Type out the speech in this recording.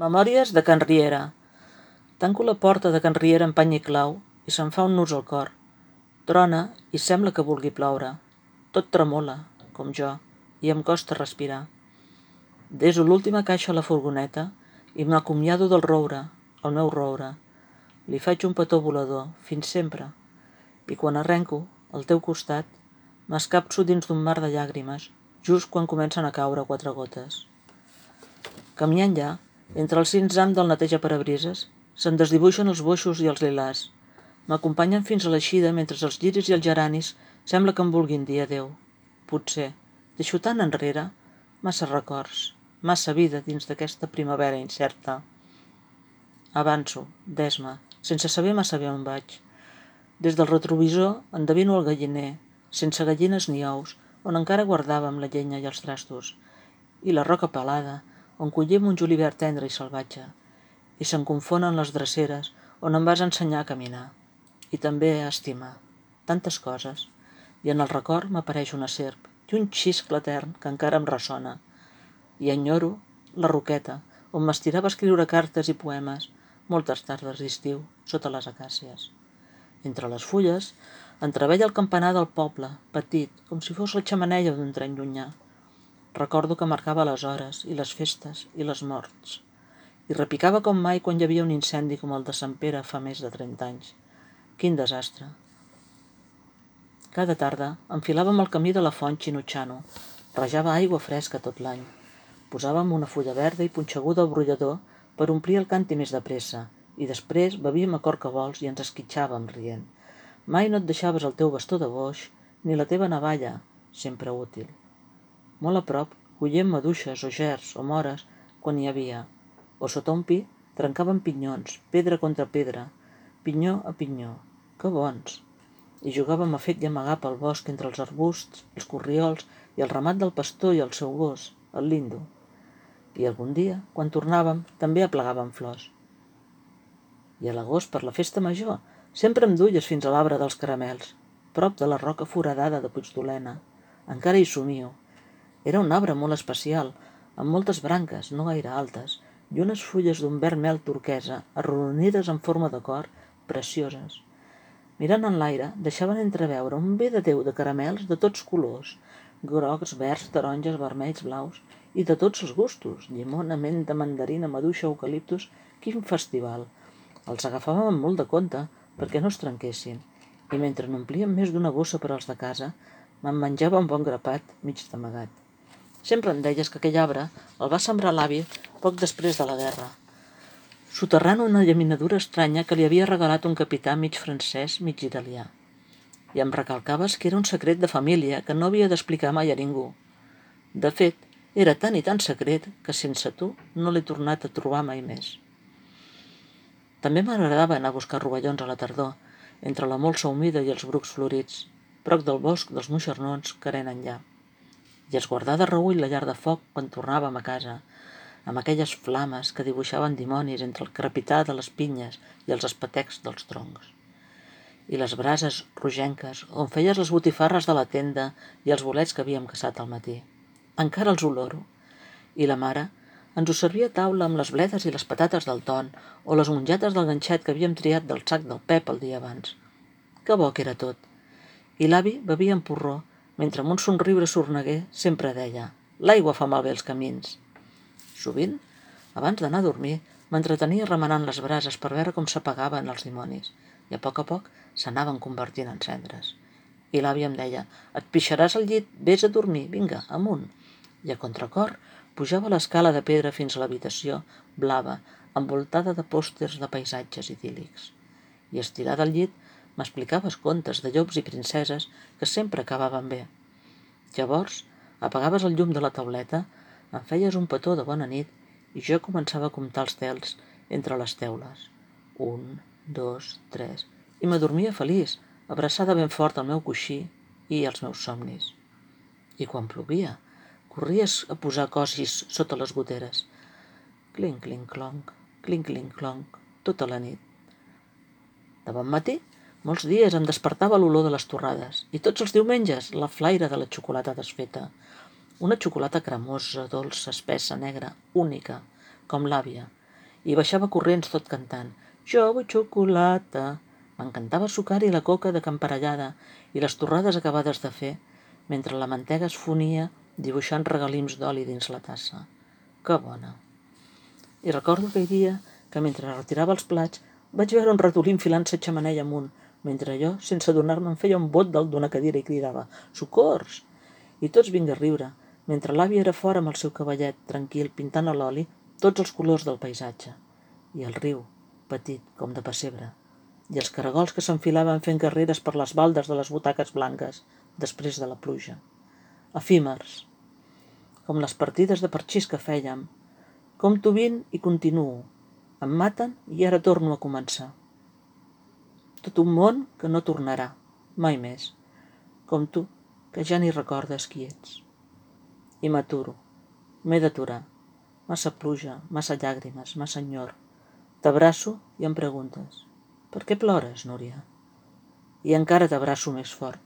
Memòries de Can Riera. Tanco la porta de Can Riera amb pany i clau i se'm fa un nus al cor. Trona i sembla que vulgui ploure. Tot tremola, com jo, i em costa respirar. Deso l'última caixa a la furgoneta i m'acomiado del roure, el meu roure. Li faig un petó volador, fins sempre. I quan arrenco, al teu costat, m'escapço dins d'un mar de llàgrimes, just quan comencen a caure quatre gotes. Caminant ja, entre el cinzam del neteja parabrises, se'n desdibuixen els boixos i els lilars. M'acompanyen fins a l'eixida mentre els lliris i els geranis sembla que em vulguin dir adeu. Potser. Deixo tant enrere, massa records, massa vida dins d'aquesta primavera incerta. Avanço, d'esma, sense saber massa bé on vaig. Des del retrovisor endevino el galliner, sense gallines ni ous, on encara guardàvem la llenya i els trastos, i la roca pelada, on collim un julivert tendre i salvatge, i se'n confonen les dreceres on em vas ensenyar a caminar, i també a estimar, tantes coses, i en el record m'apareix una serp i un xiscle etern que encara em ressona, i enyoro la roqueta, on m'estirava a escriure cartes i poemes, moltes tardes d'estiu, sota les acàcies. Entre les fulles, entreveia el campanar del poble, petit, com si fos la xamaneia d'un tren llunyà, Recordo que marcava les hores i les festes i les morts. I repicava com mai quan hi havia un incendi com el de Sant Pere fa més de 30 anys. Quin desastre. Cada tarda enfilàvem el camí de la font Xinutxano. Rejava aigua fresca tot l'any. Posàvem una fulla verda i punxeguda al brollador per omplir el canti més de pressa i després bevíem a corcabols i ens esquitxàvem rient. Mai no et deixaves el teu bastó de boix ni la teva navalla, sempre útil. Molt a prop collíem maduixes o gers o mores quan hi havia, o sota un pi trencàvem pinyons, pedra contra pedra, pinyó a pinyó. Que bons! I jugàvem a fet i amagar pel bosc entre els arbusts, els corriols i el ramat del pastor i el seu gos, el lindo. I algun dia, quan tornàvem, també aplegàvem flors. I a l'agost, per la festa major, sempre em duies fins a l'arbre dels caramels, prop de la roca foradada de Puigdolena. Encara hi somio, era un arbre molt especial, amb moltes branques, no gaire altes, i unes fulles d'un verd mel turquesa, arrodonides en forma de cor, precioses. Mirant en l'aire, deixaven entreveure un bé de Déu de caramels de tots colors, grocs, verds, taronges, vermells, blaus, i de tots els gustos, llimona, menta, mandarina, maduixa, eucaliptus, quin festival. Els agafàvem amb molt de compte perquè no es trenquessin, i mentre n'omplíem més d'una bossa per als de casa, me'n menjava un bon grapat mig d'amagat. Sempre em deies que aquell arbre el va sembrar l'avi poc després de la guerra, soterrant una llaminadura estranya que li havia regalat un capità mig francès, mig italià. I em recalcaves que era un secret de família que no havia d'explicar mai a ningú. De fet, era tan i tan secret que sense tu no l'he tornat a trobar mai més. També m'agradava anar a buscar rovellons a la tardor, entre la molsa humida i els brucs florits, prop del bosc dels moixernons que eren enllà i es guardà de reull la llar de foc quan tornàvem a casa, amb aquelles flames que dibuixaven dimonis entre el crepitar de les pinyes i els espetecs dels troncs. I les brases rogenques, on feies les botifarres de la tenda i els bolets que havíem caçat al matí. Encara els oloro. I la mare ens ho servia a taula amb les bledes i les patates del ton o les mongetes del ganxet que havíem triat del sac del Pep el dia abans. Que bo que era tot. I l'avi bevia en porró mentre amb un somriure sorneguer sempre deia «L'aigua fa malbé els camins». Sovint, abans d'anar a dormir, m'entretenia remenant les brases per veure com s'apagaven els dimonis i a poc a poc s'anaven convertint en cendres. I l'àvia em deia «Et pixaràs al llit, vés a dormir, vinga, amunt». I a contracor pujava l'escala de pedra fins a l'habitació, blava, envoltada de pòsters de paisatges idíl·lics. I estirada al llit M'explicaves contes de llops i princeses que sempre acabaven bé. Llavors, apagaves el llum de la tauleta, em feies un petó de bona nit i jo començava a comptar els tels entre les teules. Un, dos, tres... I m'adormia feliç, abraçada ben fort al meu coixí i als meus somnis. I quan plovia, corries a posar cosis sota les goteres. Clinc, clinc, clonc, clinc, clinc, clonc, tota la nit. De bon matí molts dies em despertava l'olor de les torrades i tots els diumenges la flaire de la xocolata desfeta. Una xocolata cremosa, dolça, espessa, negra, única, com l'àvia. i baixava corrents tot cantant. Jo vull xocolata. M'encantava sucar i la coca de camparellada i les torrades acabades de fer, mentre la mantega es fonia dibuixant regalims d'oli dins la tassa. Que bona! I recordo aquell dia que mentre retirava els plats vaig veure un ratolí enfilant sa xamanella amunt, mentre jo, sense adonar-me, em feia un bot dalt d'una cadira i cridava «Socors!» I tots vinga a riure, mentre l'àvia era fora amb el seu cavallet, tranquil, pintant a l'oli tots els colors del paisatge. I el riu, petit, com de pessebre. I els caragols que s'enfilaven fent carreres per les baldes de les butaques blanques, després de la pluja. Efímers, com les partides de parxís que fèiem. Compto vint i continuo. Em maten i ara torno a començar. Tot un món que no tornarà, mai més, com tu, que ja ni recordes qui ets i m'aturo. M'he d'aturar. Massa pluja, massa llàgrimes, massa enyor. T'abraço i em preguntes «Per què plores, Núria?» I encara t'abraço més fort.